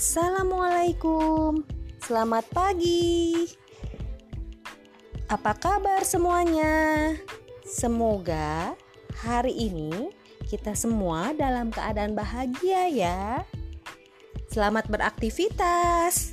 Assalamualaikum, selamat pagi. Apa kabar semuanya? Semoga hari ini kita semua dalam keadaan bahagia, ya. Selamat beraktivitas.